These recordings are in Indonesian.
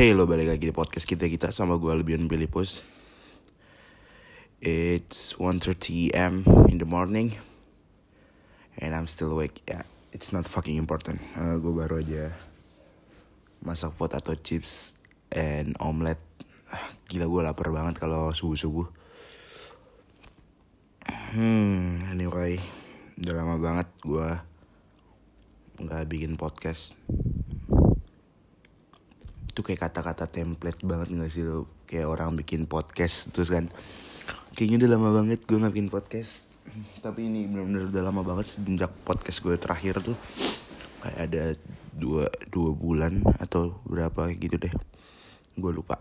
Hey lo balik lagi di podcast kita kita sama gue Albion Filipus. It's 1.30 am in the morning And I'm still awake. Yeah, it's not fucking important. Uh, Gue baru aja masak potato chips and omelet. Gila gue lapar banget kalau subuh-subuh. Hmm anyway Udah lama banget gue nggak bikin podcast itu kayak kata-kata template banget gak sih lo? Kayak orang bikin podcast terus kan kayaknya udah lama banget gue nggak podcast. Tapi ini benar-benar udah lama banget sejak podcast gue terakhir tuh. Kayak ada dua dua bulan atau berapa gitu deh. Gue lupa.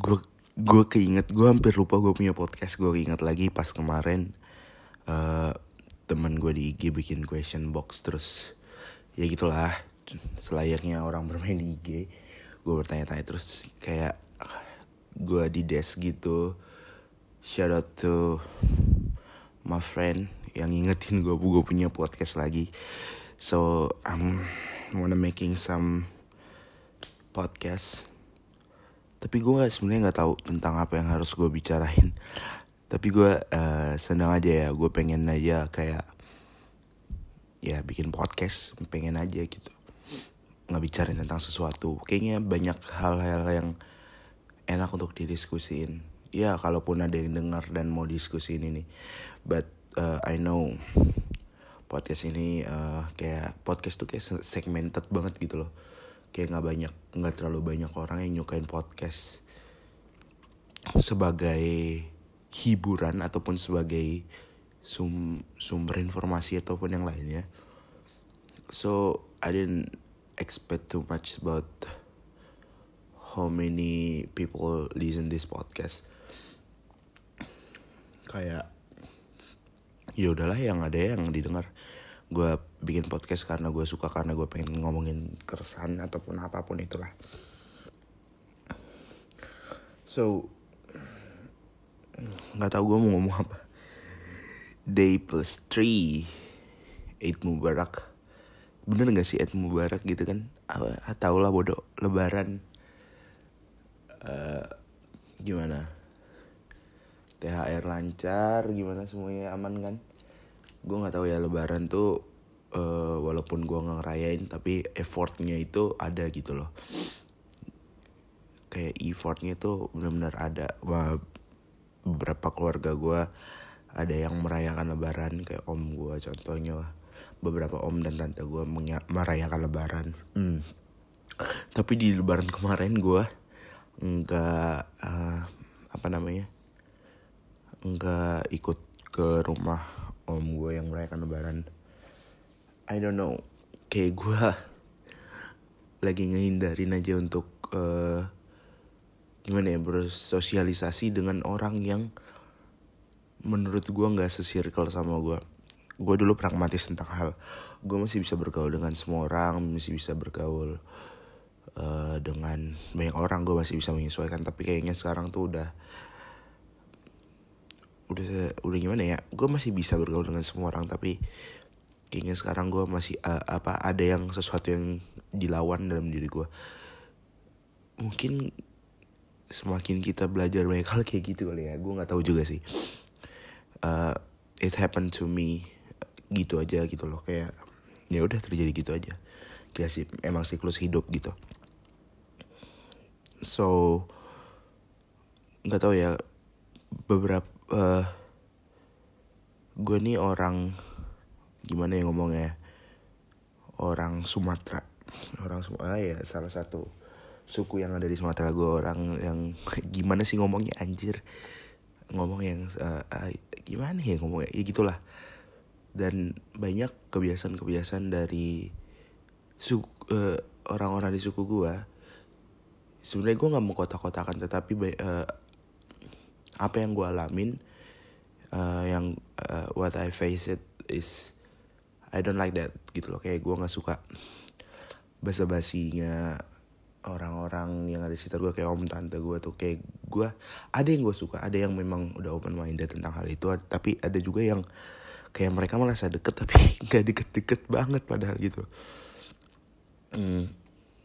Gue gue keinget gue hampir lupa gue punya podcast. Gue keinget lagi pas kemarin uh, temen gue di IG bikin question box terus. Ya gitulah selayaknya orang bermain di IG gue bertanya-tanya terus kayak gue di desk gitu shout out to my friend yang ingetin gue gue punya podcast lagi. So I'm wanna making some podcast. Tapi gue sebenarnya nggak tahu tentang apa yang harus gue bicarain. Tapi gue uh, senang aja ya gue pengen aja kayak ya bikin podcast pengen aja gitu nggak bicara tentang sesuatu. Kayaknya banyak hal-hal yang enak untuk didiskusin ya kalaupun ada yang dengar dan mau diskusin ini. But uh, I know podcast ini uh, kayak podcast tuh kayak segmented banget gitu loh. Kayak nggak banyak nggak terlalu banyak orang yang nyukain podcast sebagai hiburan ataupun sebagai sum sumber informasi ataupun yang lainnya. So I didn't expect too much about how many people listen this podcast. Kayak ya udahlah yang ada yang didengar. Gue bikin podcast karena gue suka karena gue pengen ngomongin keresahan ataupun apa pun itulah. So nggak tahu gue mau ngomong apa day plus three Eid Mubarak bener gak sih Eid Mubarak gitu kan? Tau lah bodoh Lebaran. Uh, gimana? THR lancar gimana semuanya? Aman kan? Gue nggak tahu ya Lebaran tuh uh, walaupun gue nggak ngerayain tapi effortnya itu ada gitu loh. Kayak effortnya tuh benar-benar ada. Wah, beberapa keluarga gue ada yang merayakan lebaran kayak om gue contohnya beberapa om dan tante gue merayakan lebaran. Hmm. tapi di lebaran kemarin gue nggak uh, apa namanya nggak ikut ke rumah om gue yang merayakan lebaran. I don't know. Kayak gue lagi ngehindarin aja untuk uh, gimana ya bersosialisasi dengan orang yang menurut gue nggak sesirkel sama gue gue dulu pragmatis tentang hal gue masih bisa bergaul dengan semua orang masih bisa bergaul uh, dengan banyak orang gue masih bisa menyesuaikan. Tapi kayaknya sekarang tuh udah udah udah gimana ya gue masih bisa bergaul dengan semua orang tapi kayaknya sekarang gue masih uh, apa ada yang sesuatu yang dilawan dalam diri gue mungkin semakin kita belajar banyak hal kayak gitu kali ya gue nggak tahu juga sih. Uh, it happened to me gitu aja gitu loh. Kayak ya udah terjadi gitu aja. Gila sih emang siklus hidup gitu. So nggak tahu ya beberapa uh, gue nih orang gimana ya ngomongnya orang Sumatera. Orang Sumatera ya salah satu suku yang ada di Sumatera gue orang yang gimana sih ngomongnya anjir? Ngomong yang uh, uh, gimana ya ngomongnya? Ya gitulah dan banyak kebiasaan-kebiasaan dari suku uh, orang-orang di suku gue sebenarnya gue nggak mau kotak-kotakan tetapi uh, apa yang gue alamin uh, yang uh, what I face it is I don't like that gitu loh. Kayak gue nggak suka basa-basinya orang-orang yang ada di sekitar gue kayak om tante gue tuh. Kayak gue ada yang gue suka ada yang memang udah open minded tentang hal itu tapi ada juga yang kayak mereka merasa deket tapi nggak deket-deket banget padahal gitu. Hmm,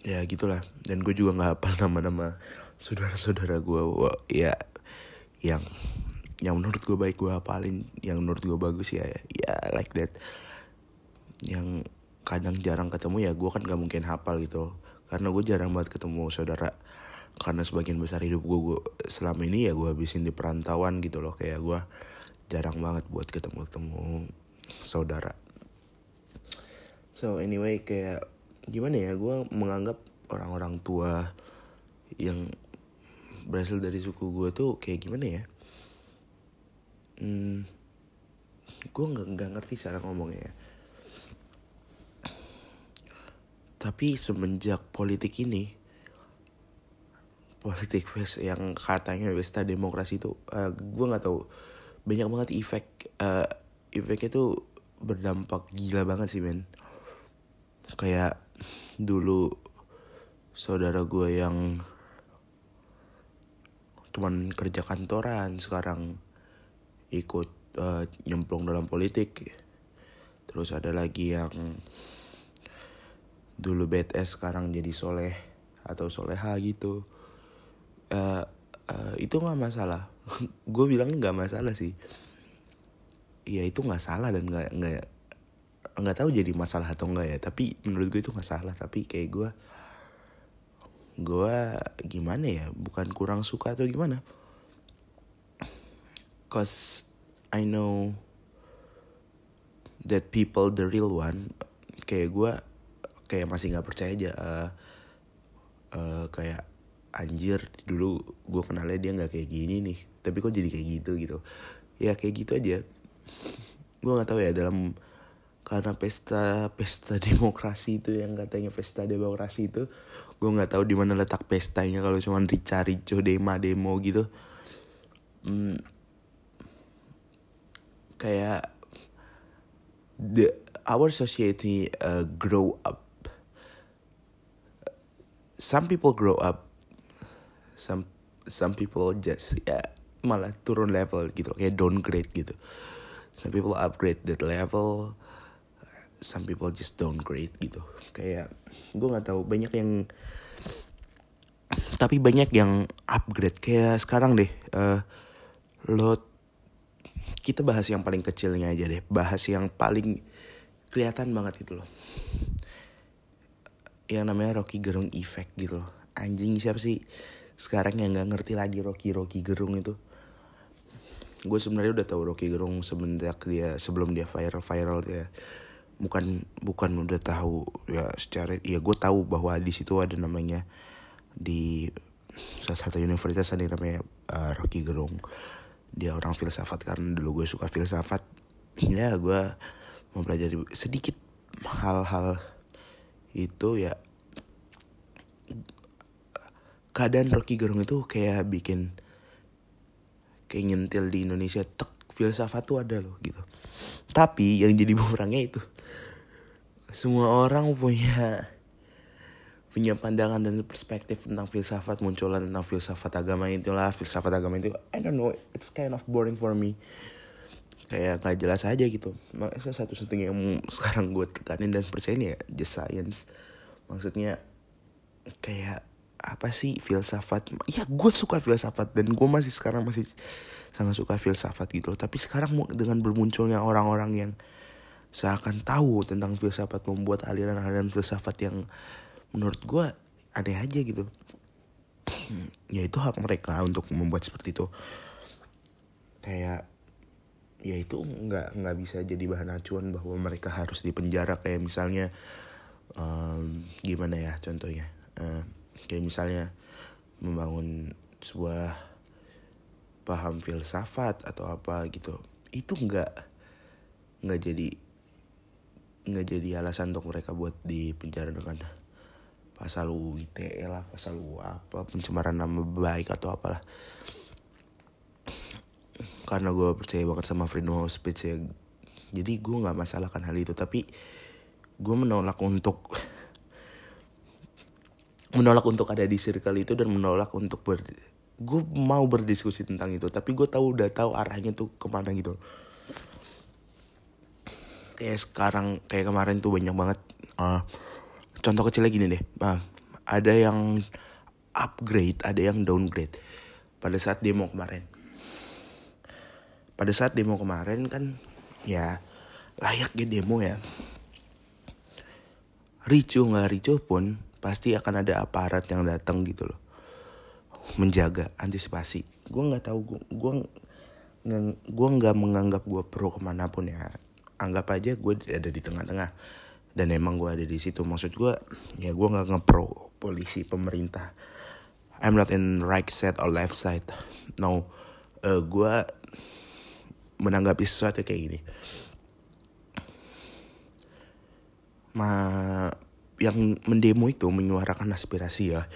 ya gitulah. Dan gue juga nggak hafal nama-nama saudara-saudara gue ya yang yang menurut gue baik gue hafalin yang menurut gue bagus ya ya like that. Yang kadang jarang ketemu ya gue kan gak mungkin hafal gitu. Karena gue jarang banget ketemu saudara. Karena sebagian besar hidup gue, gue selama ini ya gue habisin di perantauan gitu loh. Kayak gue jarang banget buat ketemu ketemu saudara so anyway kayak gimana ya gue menganggap orang-orang tua yang berasal dari suku gue tuh kayak gimana ya hmm, gue nggak nggak ngerti cara ngomongnya ya. tapi semenjak politik ini politik west yang katanya pesta demokrasi itu uh, gue nggak tahu banyak banget efek uh, efeknya tuh berdampak gila banget sih men. Kayak dulu saudara gue yang cuman kerja kantoran sekarang ikut uh, nyemplung dalam politik. Terus ada lagi yang dulu BTS sekarang jadi soleh atau soleha gitu. Uh, uh, itu nggak masalah. Gue bilang nggak masalah sih. Ya itu nggak salah dan nggak nggak nggak tahu jadi masalah atau enggak ya. Tapi menurut gue itu nggak salah. Tapi kayak gue gue gimana ya? Bukan kurang suka atau gimana? Cause I know that people the real one kayak gue kayak masih nggak percaya aja uh, uh, kayak anjir dulu gue kenalnya dia nggak kayak gini nih tapi kok jadi kayak gitu gitu. Ya kayak gitu aja. Gue nggak tahu ya dalam karena pesta pesta demokrasi itu yang katanya pesta demokrasi itu gue nggak tahu di mana letak pestanya kalau cuma rica-rico demo demo gitu. Hmm, kayak the our society uh, grow up. Some people grow up some some people just ya malah turun level gitu kayak downgrade gitu. Some people upgrade that level some people just downgrade gitu. Kayak gue nggak tahu banyak yang tapi banyak yang upgrade. Kayak sekarang deh uh, lo kita bahas yang paling kecilnya aja deh. Bahas yang paling kelihatan banget itu loh. Yang namanya Rocky Gerung Effect gitu loh. Anjing siapa sih sekarang yang nggak ngerti lagi Rocky Rocky Gerung itu. Gue sebenarnya udah tahu Rocky Gerung semenjak dia sebelum dia viral viral dia bukan bukan udah tahu ya secara ya gue tahu bahwa di situ ada namanya di salah satu universitas ada namanya uh, Rocky Gerung. Dia orang filsafat karena dulu gue suka filsafat. Ya gue mempelajari sedikit hal-hal itu ya keadaan Rocky Gerung itu kayak bikin kayak nyentil di Indonesia tek filsafat tuh ada loh gitu. Tapi yang jadi bumerangnya itu semua orang punya punya pandangan dan perspektif tentang filsafat munculan tentang filsafat agama itulah. Filsafat agama itu I don't know it's kind of boring for me. Kayak nggak jelas aja gitu. Masa satu satunya yang sekarang gue tekanin dan percaya ya just science. Maksudnya kayak apa sih filsafat? Ya gue suka filsafat dan gue masih sekarang masih sangat suka filsafat gitu loh. Tapi sekarang dengan bermunculnya orang-orang yang seakan tahu tentang filsafat membuat aliran-aliran filsafat yang menurut gue aneh aja gitu. Ya itu hak mereka untuk membuat seperti itu. Kayak ya itu nggak nggak bisa jadi bahan acuan bahwa mereka harus dipenjara. Kayak misalnya um, gimana ya contohnya? Uh, kayak misalnya membangun sebuah paham filsafat atau apa gitu. Itu nggak nggak jadi nggak jadi alasan untuk mereka buat di penjara dengan pasal UITE lah pasal U apa pencemaran nama baik atau apalah. Karena gue percaya banget sama freedom of speech ya. Jadi gue nggak masalahkan hal itu tapi gue menolak untuk menolak untuk ada di circle itu dan menolak untuk ber gue mau berdiskusi tentang itu tapi gue tahu udah tahu arahnya tuh ke mana gitu kayak sekarang kayak kemarin tuh banyak banget uh, contoh kecilnya gini deh uh, ada yang upgrade ada yang downgrade. Pada saat demo kemarin. Pada saat demo kemarin kan ya layaknya demo ya. Ricu nggak ricu pun pasti akan ada aparat yang datang gitu loh. Menjaga antisipasi. Gue nggak tahu gue gue nggak menganggap gue pro ke mana pun ya. Anggap aja gue ada di tengah-tengah. Dan emang gue ada di situ. Maksud gue ya gue nggak ngepro polisi pemerintah. I'm not in right side or left side. No. Uh, gue menanggapi sesuatu kayak gini. Ma yang mendemo itu menyuarakan aspirasi ya.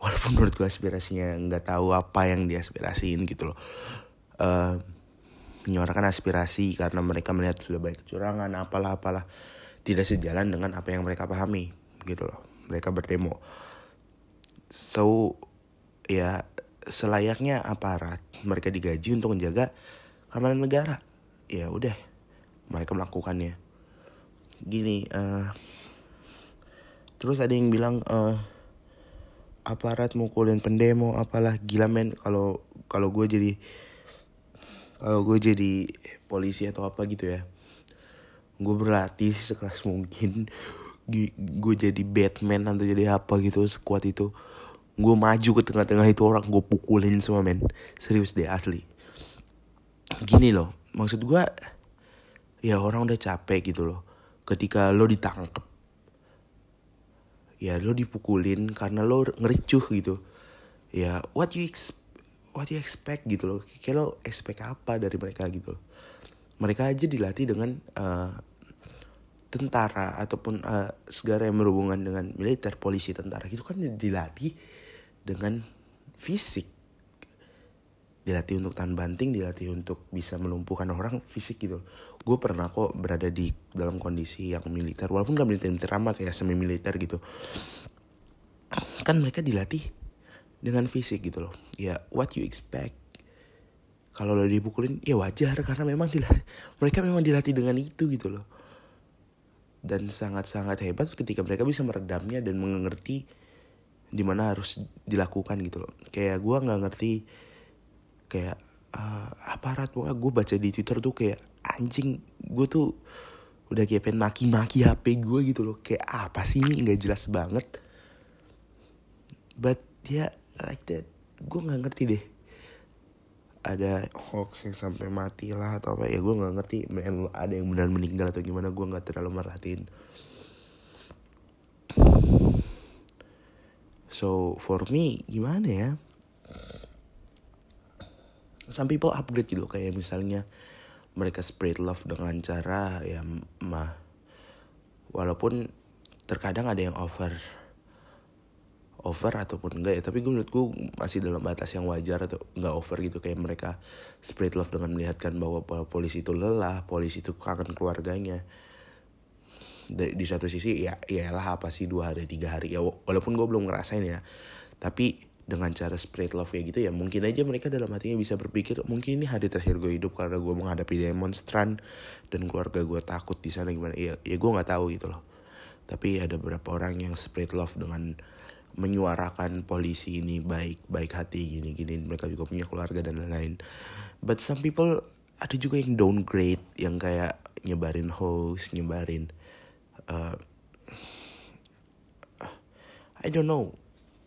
Walaupun menurut gue aspirasinya nggak tahu apa yang diaspirasiin gitu loh. Uh, menyuarakan aspirasi karena mereka melihat sudah banyak kecurangan apalah apalah. Tidak sejalan dengan apa yang mereka pahami gitu loh. Mereka berdemo. So ya selayaknya aparat mereka digaji untuk menjaga keamanan negara. Ya udah mereka melakukannya. Gini uh, terus ada yang bilang uh, aparat mukulin pendemo apalah gila men. Kalau kalau gue jadi kalau gue jadi polisi atau apa gitu ya gue berlatih sekeras mungkin. Gue jadi Batman atau jadi apa gitu sekuat itu. Gue maju ke tengah-tengah itu orang gue pukulin semua men. Serius deh asli. Gini loh maksud gue ya orang udah capek gitu loh. Ketika lo ditangkap ya lo dipukulin karena lo ngericuh gitu. Ya what you ex what you expect gitu loh. Kayak lo expect apa dari mereka gitu loh. Mereka aja dilatih dengan uh, tentara ataupun uh, segala yang berhubungan dengan militer polisi tentara gitu kan dilatih dengan fisik. Dilatih untuk tahan banting dilatih untuk bisa melumpuhkan orang fisik gitu gue pernah kok berada di dalam kondisi yang militer walaupun gak militer militer amat ya semi militer gitu. Kan mereka dilatih dengan fisik gitu loh. Ya what you expect. Kalau lo dipukulin ya wajar karena memang dilatih, mereka memang dilatih dengan itu gitu loh. Dan sangat-sangat hebat ketika mereka bisa meredamnya dan mengerti di mana harus dilakukan gitu loh. Kayak gue nggak ngerti kayak uh, aparat pokoknya gue baca di twitter tuh kayak anjing gue tuh udah kayak pengen maki-maki HP gue gitu loh. Kayak apa sih ini? Nggak jelas banget. But ya yeah, like that gue nggak ngerti deh. Ada hoax yang sampai mati lah atau apa ya gue nggak ngerti ada yang benar meninggal atau gimana gue nggak terlalu merhatiin. So for me gimana ya some people upgrade gitu kayak misalnya mereka spread love dengan cara ya mah walaupun terkadang ada yang over over ataupun enggak ya tapi gue menurut gue masih dalam batas yang wajar atau enggak over gitu. Kayak mereka spread love dengan melihatkan bahwa polisi itu lelah polisi itu kangen keluarganya. Di, di satu sisi ya iyalah apa sih dua hari tiga hari ya walaupun gue belum ngerasain ya tapi dengan cara spread love kayak gitu ya mungkin aja mereka dalam hatinya bisa berpikir mungkin ini hari terakhir gue hidup karena gue menghadapi demonstran dan keluarga gue takut di sana gimana. Ya ya gue nggak tahu gitu loh. Tapi ada beberapa orang yang spread love dengan menyuarakan polisi ini baik baik hati gini gini mereka juga punya keluarga dan lain-lain. But some people ada juga yang downgrade yang kayak nyebarin hoax nyebarin uh, I don't know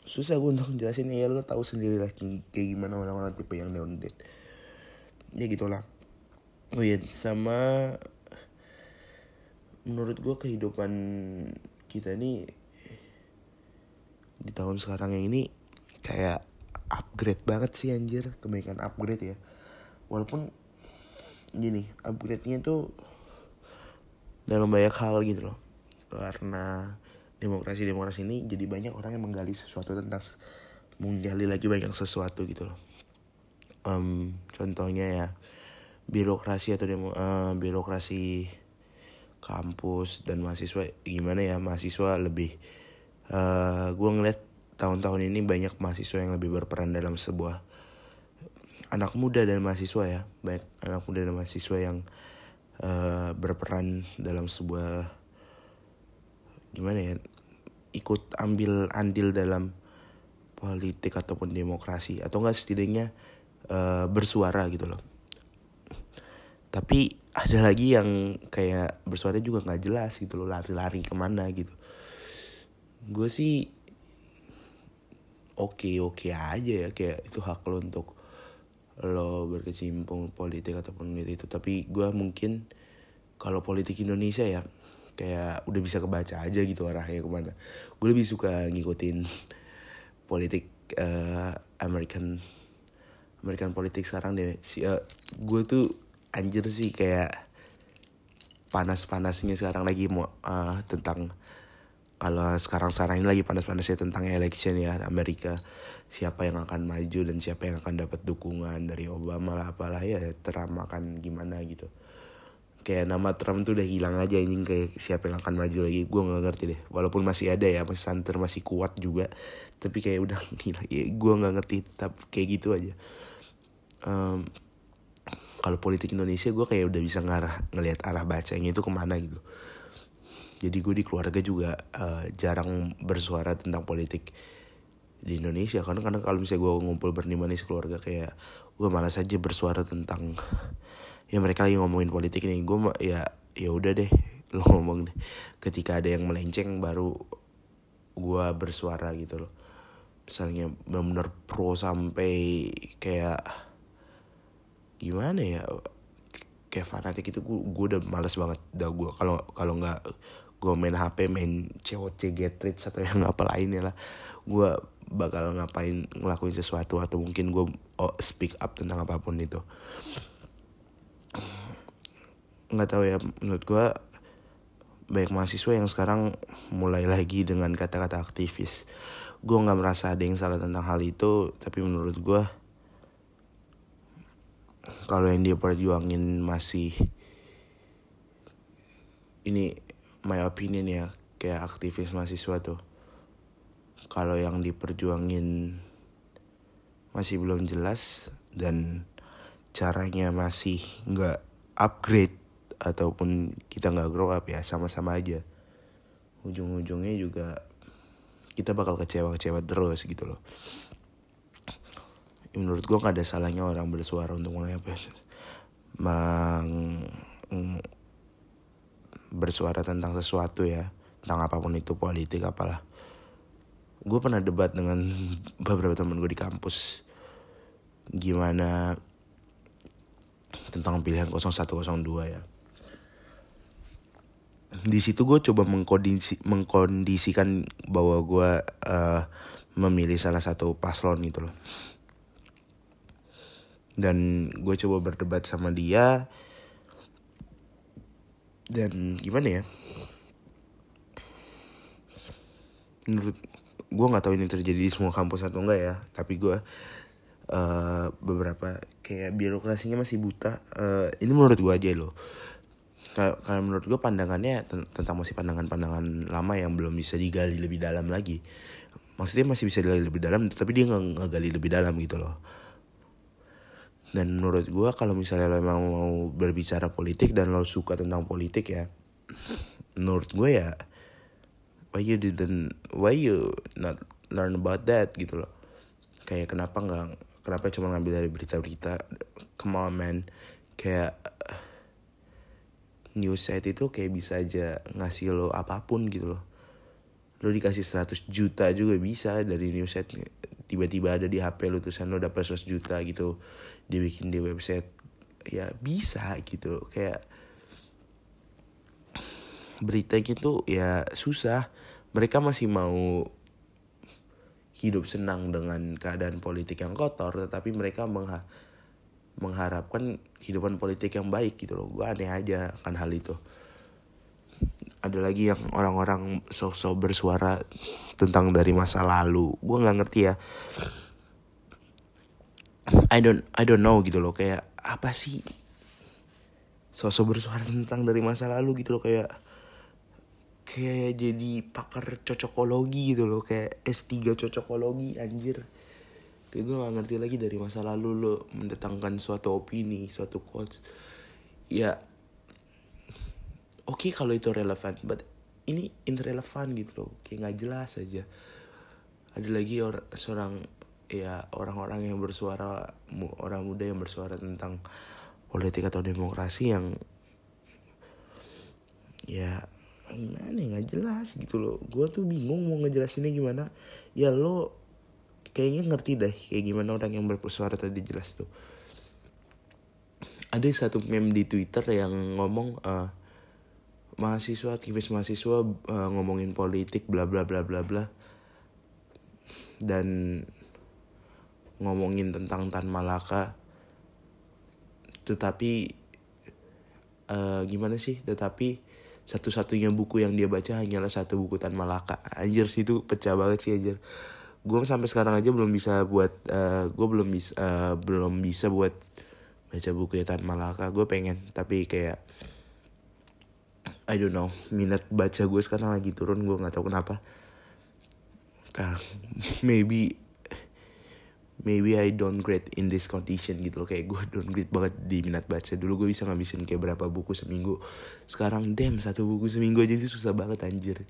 susah gue untuk jelasin ya lo tahu sendiri lah kayak gimana orang-orang tipe yang downgrade ya gitulah. Oh iya sama menurut gue kehidupan kita ini di tahun sekarang yang ini kayak upgrade banget sih anjir. Kebaikan upgrade ya. Walaupun gini upgrade-nya tuh dalam banyak hal gitu loh. Karena demokrasi demokrasi ini jadi banyak orang yang menggali sesuatu tentang menggali lagi banyak sesuatu gitu loh. Um, contohnya ya birokrasi atau demo uh, birokrasi kampus dan mahasiswa gimana ya mahasiswa lebih uh, gue ngeliat tahun-tahun ini banyak mahasiswa yang lebih berperan dalam sebuah anak muda dan mahasiswa ya. Banyak anak muda dan mahasiswa yang uh, berperan dalam sebuah gimana ya ikut ambil andil dalam politik ataupun demokrasi atau enggak setidaknya uh, bersuara gitu loh. Tapi ada lagi yang kayak bersuara juga nggak jelas gitu loh lari-lari ke mana gitu. Gue sih oke oke aja ya kayak itu hak lo untuk lo berkecimpung politik ataupun itu. Tapi gue mungkin kalau politik Indonesia ya kayak udah bisa kebaca aja gitu arahnya ke mana. Gue lebih suka ngikutin politik uh, American American politik sekarang deh. Si uh, gue tuh anjir sih kayak panas-panasnya sekarang lagi mau uh, tentang kalau sekarang sekarang ini lagi panas-panasnya tentang election ya Amerika. Siapa yang akan maju dan siapa yang akan dapat dukungan dari Obama lah apalah ya Trump akan gimana gitu kayak nama Trump tuh udah hilang aja ini kayak siapa yang akan maju lagi gue nggak ngerti deh. Walaupun masih ada ya masih santer masih kuat juga tapi kayak udah gila ya gue nggak ngerti tapi kayak gitu aja. Um, kalau politik Indonesia gue kayak udah bisa ngarah ngelihat arah bacanya itu ke mana gitu. Jadi gue di keluarga juga uh, jarang bersuara tentang politik di Indonesia. Karena kadang kalau misalnya gue ngumpul berlima nih keluarga kayak gue malas aja bersuara tentang ya mereka lagi ngomongin politik nih. Gue ya ya udah deh lo ngomong deh. Ketika ada yang melenceng baru gue bersuara gitu loh. Misalnya benar-benar pro sampai kayak gimana ya kayak fanatik itu gue gue udah males banget dah gue kalau kalau nggak gue main HP main COC get rich atau yang apa lainnya lah gue bakal ngapain ngelakuin sesuatu atau mungkin gue oh, speak up tentang apa pun itu nggak tahu ya menurut gue banyak mahasiswa yang sekarang mulai lagi dengan kata-kata aktivis. Gue nggak merasa ada yang salah tentang hal itu tapi menurut gue kalau yang dia perjuangin masih ini my opinion ya kayak aktivis mahasiswa tuh. Kalau yang diperjuangin masih belum jelas dan caranya masih nggak upgrade ataupun kita nggak grow up ya sama-sama aja. Ujung-ujungnya juga kita bakal kecewa-kecewa terus gitu loh. Menurut gue gak ada salahnya orang bersuara untuk mulai apa mang bersuara tentang sesuatu ya tentang apa pun itu politik apalah. Gue pernah debat dengan beberapa teman gue di kampus. Gimana tentang pilihan 0102 ya. Di situ gue coba mengkondisi mengkondisikan bahwa gue uh, memilih salah satu paslon gitu loh. Dan gue coba berdebat sama dia. Dan gimana ya? Menurut gue nggak tahu ini terjadi di semua kampus atau enggak ya. Tapi gue uh, beberapa kayak birokrasinya masih buta. Uh, ini menurut gue aja loh. Kalau menurut gue pandangannya tentang masih pandangan-pandangan lama yang belum bisa digali lebih dalam lagi. Maksudnya masih bisa digali lebih dalam tapi dia nggak gali lebih dalam gitu loh. Dan menurut gue kalau misalnya lo emang mau berbicara politik dan lo suka tentang politik ya menurut gue ya why you didn't why you not learn about that gitu loh. Kayak kenapa nggak kenapa cuma ngambil dari berita-berita? Come on kayak news site itu kayak bisa aja ngasih lo apa pun gitu loh. Lo dikasih 100 juta juga bisa dari news site. Tiba-tiba ada di HP lo tulisan lo dapet 100 juta gitu dibikin di website. Ya bisa gitu. Kayak berita gitu ya susah. Mereka masih mau hidup senang dengan keadaan politik yang kotor tetapi mereka mengha mengharapkan kehidupan politik yang baik gitu loh. Gue aneh aja kan hal itu. Ada lagi yang orang-orang sok-sok bersuara tentang dari masa lalu. Gue nggak ngerti ya. I don't I don't know gitu loh. Kayak apa sih sosok bersuara tentang dari masa lalu gitu loh. Kayak kayak jadi pakar cocokologi gitu loh kayak S3 cocokologi anjir. Kayak gue gak ngerti lagi dari masa lalu lo mendatangkan suatu opini suatu quotes. Ya oke okay kalau itu relevan but ini irrelevant gitu loh kayak nggak jelas aja. Ada lagi orang seorang ya orang-orang yang bersuara orang muda yang bersuara tentang politik atau demokrasi yang ya gimana ya, nggak jelas gitu loh. Gue tuh bingung mau ngejelasinnya gimana. Ya lo kayaknya ngerti deh kayak gimana orang yang bersuara tadi jelas tuh. Ada satu meme di twitter yang ngomong uh, mahasiswa aktivis mahasiswa uh, ngomongin politik bla bla bla bla bla. Dan ngomongin tentang Tan Malaka. Tetapi uh, gimana sih? Tetapi satu-satunya buku yang dia baca hanyalah satu buku Tan Malaka. Anjir sih itu pecah banget sih anjir. Gue sampai sekarang aja belum bisa buat uh, gue belum bisa uh, belum bisa buat baca buku Tan Malaka. Gue pengen tapi kayak I don't know minat baca gue sekarang lagi turun gue nggak tahu kenapa. Maybe maybe I don't grade in this condition gitu loh. Kayak gue don't grade banget di minat baca. Dulu gue bisa ngabisin kayak berapa buku seminggu. Sekarang damn satu buku seminggu aja itu susah banget anjir.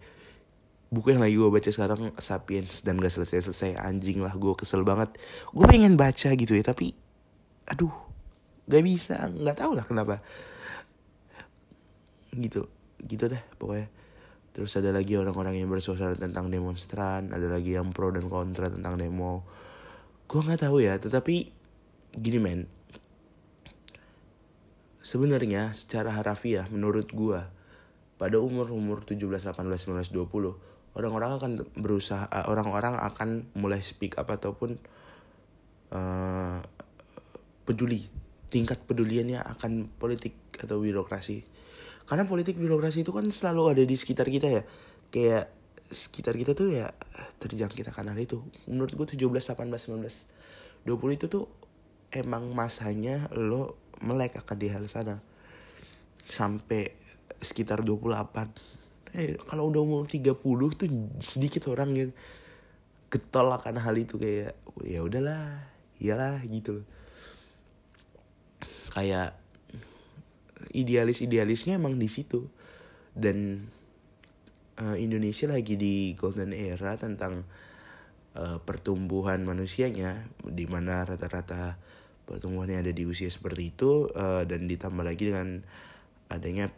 Buku yang lagi gue baca sekarang Sapiens dan gak selesai selesai anjing lah gue kesel banget. Gue pengen baca gitu ya tapi aduh gak bisa. Nggak tahu lah kenapa. Gitu gitu deh pokoknya. Terus ada lagi orang-orang yang bersuara tentang demonstran ada lagi yang pro dan kontra tentang demo gue nggak tahu ya tetapi gini men. Sebenarnya secara harafiah menurut gue pada umur umur 17 18 19 20 orang-orang akan berusaha eh, orang-orang akan mulai speak up ataupun uh, peduli. Tingkat peduliannya akan politik atau birokrasi. Karena politik birokrasi itu kan selalu ada di sekitar kita ya. Kayak sekitar kita tuh ya terjangkit akan hal itu. Menurut gue 17, 18, 19, 20 itu tuh emang masanya lo melek akan di hal sana. Sampai sekitar 28 eh kalau udah umur 30 tuh sedikit orang yang getol akan hal itu kayak ya udahlah iyalah gitu loh. Kayak idealis idealisnya emang di situ. Dan uh, Indonesia lagi di golden era tentang uh, pertumbuhan manusianya di mana rata-rata pertumbuhannya ada di usia seperti itu uh, dan ditambah lagi dengan adanya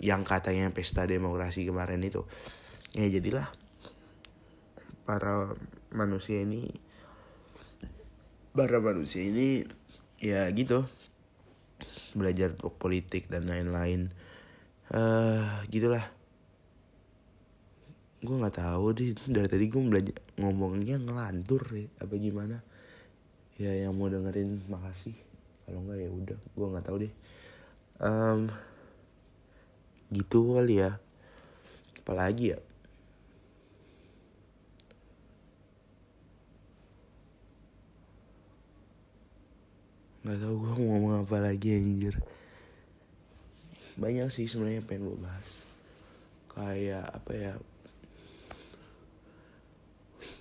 yang katanya pesta demokrasi kemarin itu. Ya jadilah para manusia ini para manusia ini ya gitu belajar politik dan lain-lain. Uh, gitulah gue nggak tahu deh dari tadi gue belajar ngomongnya ngelantur ya apa gimana? Ya yang mau dengerin makasih. Kalau nggak ya udah gue nggak tahu deh. Um, gitu kali ya. Apalagi ya? Nggak tahu gue mau ngomong apa lagi anjir. Banyak sih sebenarnya pengen gue bahas. Kayak apa ya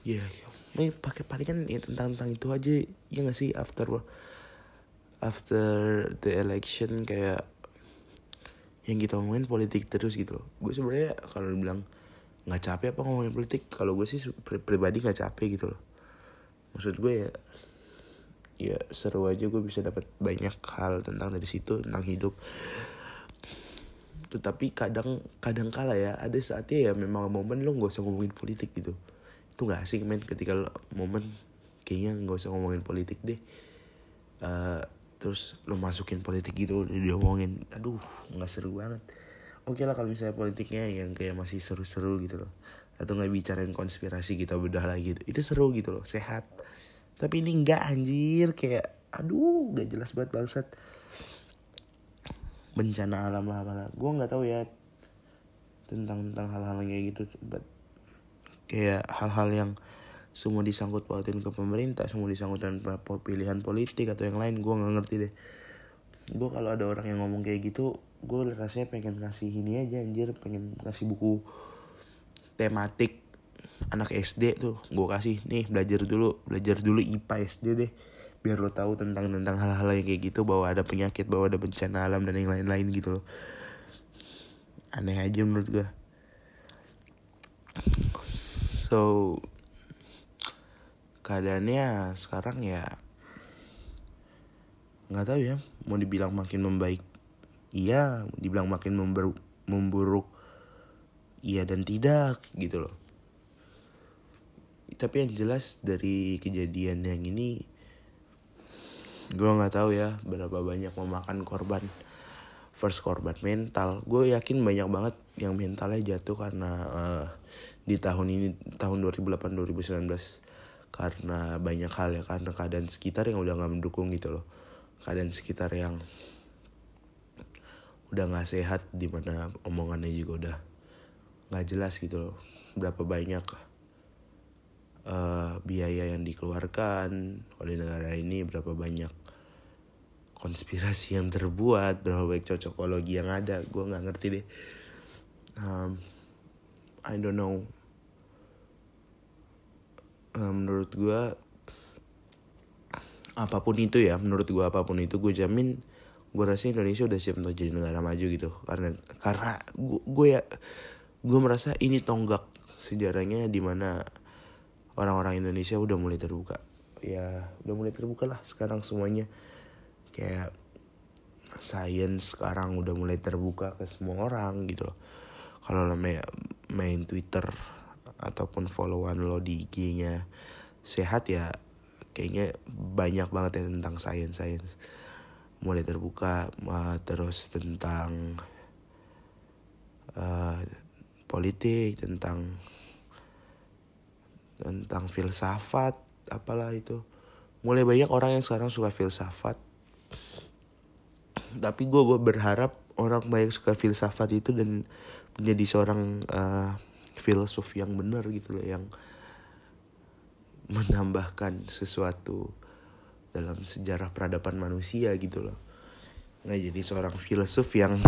ya yeah, pakai palingan ya tentang tentang itu aja ya gak sih? After after the election kayak yang kita ngomongin politik terus gitu loh. Gue sebenarnya kalau bilang nggak capek apa ngomongin politik kalau gue sih pri pribadi nggak capek gitu loh. Maksud gue ya ya seru aja gue bisa dapat banyak hal tentang dari situ tentang hidup. Tetapi kadang kadang kala ya ada saatnya ya memang momen lo nggak usah ngomongin politik gitu itu gak asik men. Ketika lo, momen kayaknya nggak usah ngomongin politik deh. Uh, terus lo masukin politik gitu dia ngomongin aduh nggak seru banget. Oke lah kalau misalnya politiknya yang kayak masih seru-seru gitu loh. Atau nggak bicarain konspirasi kita bedah lagi gitu. Itu seru gitu loh sehat. Tapi ini nggak anjir. Kayak aduh gak jelas banget bangsat. Bencana alam lah gue nggak tahu ya tentang tentang hal-hal kayak gitu but kayak hal-hal yang semua disangkut pautin ke pemerintah semua disangkut dengan pilihan politik atau yang lain gue nggak ngerti deh. Gue kalau ada orang yang ngomong kayak gitu gue rasanya pengen ngasih ini aja anjir pengen ngasih buku tematik anak SD tuh. Gue kasih nih belajar dulu belajar dulu IPA SD deh biar lo tahu tentang tentang hal-hal yang kayak gitu bahwa ada penyakit bahwa ada bencana alam dan yang lain-lain gitu loh. Aneh aja menurut gue so keadaannya sekarang ya nggak tahu ya. Mau dibilang makin membaik iya. Dibilang makin member, memburuk iya dan tidak gitu loh. Tapi yang jelas dari kejadian yang ini gue nggak tahu ya berapa banyak memakan korban first korban mental. Gue yakin banyak banget yang mentalnya jatuh karena uh, di tahun ini tahun 2008 2019 karena banyak hal ya karena keadaan sekitar yang udah nggak mendukung gitu loh. Keadaan sekitar yang udah nggak sehat di mana omongannya juga udah nggak jelas gitu loh. Berapa banyak uh, biaya yang dikeluarkan oleh negara ini berapa banyak konspirasi yang terbuat berapa banyak cocokologi yang ada gue nggak ngerti deh. Um, I don't know um, menurut gue apa pun itu ya menurut gue apa pun itu gue jamin gue rasa Indonesia udah siap untuk jadi negara maju gitu. Karena karena gue ya gue merasa ini tonggak sejarahnya di mana orang-orang Indonesia udah mulai terbuka. Ya udah mulai terbuka lah sekarang semuanya. Kayak science sekarang udah mulai terbuka ke semua orang gitu loh. Kalau lo main, main Twitter ataupun followan lo di IG-nya sehat ya kayaknya banyak banget ya tentang science science mulai terbuka terus tentang uh, politik tentang tentang filsafat apalah itu. Mulai banyak orang yang sekarang suka filsafat. Tapi gue berharap orang banyak suka filsafat itu dan menjadi seorang uh, filsuf yang benar gitu loh yang menambahkan sesuatu dalam sejarah peradaban manusia gitu loh. Nggak jadi seorang filsuf yang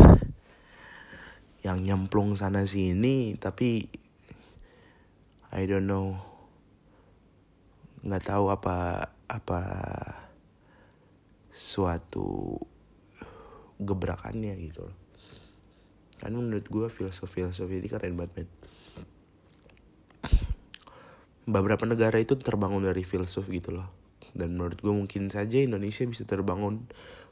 yang nyemplung sana sini tapi I don't know nggak tahu apa apa suatu gebrakannya gitu loh. Kan menurut gue filosofi-filosofi ini keren banget men beberapa negara itu terbangun dari filsuf gitu loh. Dan menurut gue mungkin saja Indonesia bisa terbangun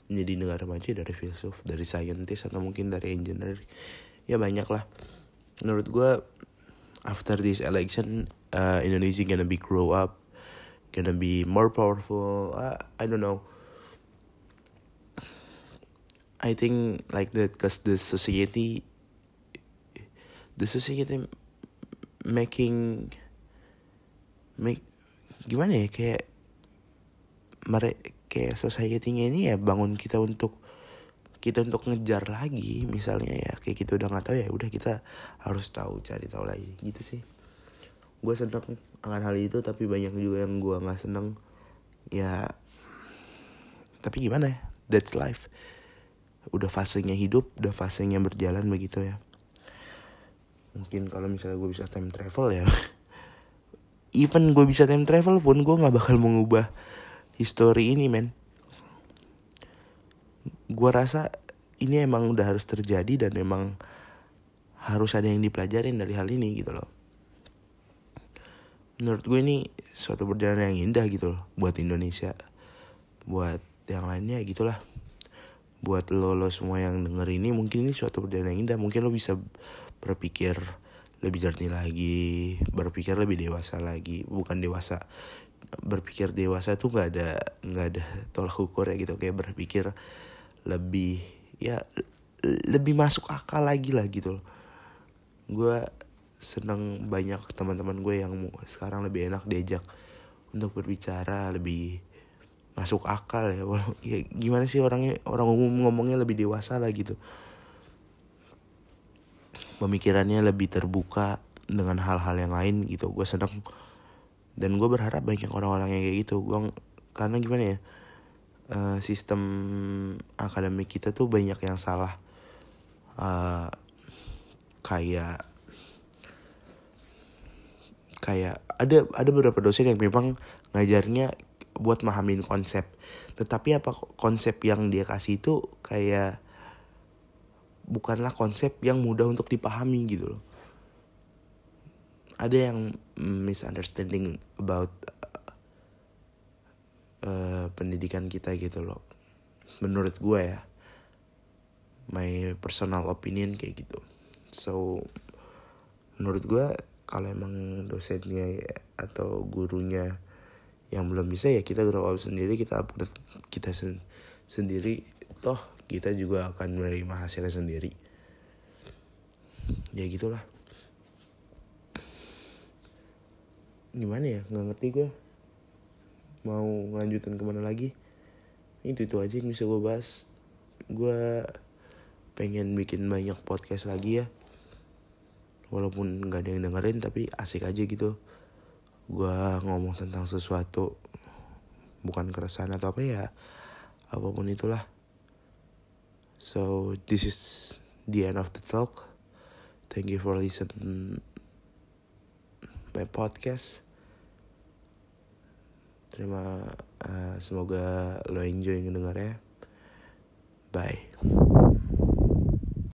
menjadi negara maju dari filsuf dari scientist atau mungkin dari engineer. Ya banyak lah menurut gue after this election uh, Indonesia gonna be grow up gonna be more powerful. Uh, I don't know. I think like that because the society the society making make gimana ya kayak mereka kayak society-nya ini ya bangun kita untuk kita untuk ngejar lagi misalnya ya. Kayak kita udah nggak tahu ya udah kita harus tahu cari tahu lagi. Gitu sih. Gue seneng akan hal itu tapi banyak juga yang gue nggak seneng. Ya tapi gimana ya that's life. Udah fasenya hidup udah fasenya berjalan begitu ya. Mungkin kalau misalnya gue bisa time travel ya even gue bisa time travel pun gue nggak bakal mengubah history ini men. Gue rasa ini emang udah harus terjadi dan emang harus ada yang dipelajarin dari hal ini gitu loh. Menurut gue ini suatu perjalanan yang indah gitu loh buat Indonesia. Buat yang lainnya gitulah. Buat lo lo semua yang denger ini mungkin ini suatu perjalanan yang indah. Mungkin lo bisa berpikir lebih jernih lagi berpikir lebih dewasa lagi. Bukan dewasa berpikir dewasa tuh nggak ada nggak ada tolak ukur ya gitu. Kayak berpikir lebih ya lebih masuk akal lagi lah gitu gue seneng banyak teman-teman gue yang sekarang lebih enak diajak untuk berbicara lebih masuk akal ya. Ya gimana sih orangnya orang umum ngomongnya lebih dewasa lah gitu pemikirannya lebih terbuka dengan hal-hal yang lain gitu. Gue seneng. Dan gue berharap banyak orang-orang yang kayak gitu. Gue karena gimana ya uh, sistem akademik kita tuh banyak yang salah. Uh, kayak kayak ada ada beberapa dosen yang memang ngajarnya buat mahamin konsep. Tetapi apa konsep yang dia kasih itu kayak bukanlah konsep yang mudah untuk dipahami gitu loh. Ada yang misunderstanding about uh, pendidikan kita gitu loh. Menurut gue ya my personal opinion kayak gitu. So menurut gue kalau emang dosennya atau gurunya yang belum bisa ya kita grow up sendiri kita upgrade kita sen sendiri. Toh kita juga akan menerima hasilnya sendiri. Ya gitulah. Gimana ya? Nggak ngerti gue mau ngelanjutin ke mana lagi? Itu itu aja yang bisa gue bahas. Gue pengen bikin banyak podcast lagi ya. Walaupun nggak ada yang dengerin tapi asik aja gitu. Gue ngomong tentang sesuatu bukan keresahan atau apa ya apa pun itulah so this is the end of the talk. Thank you for listen my podcast. Terima uh, semoga lo enjoy ngedengarnya bye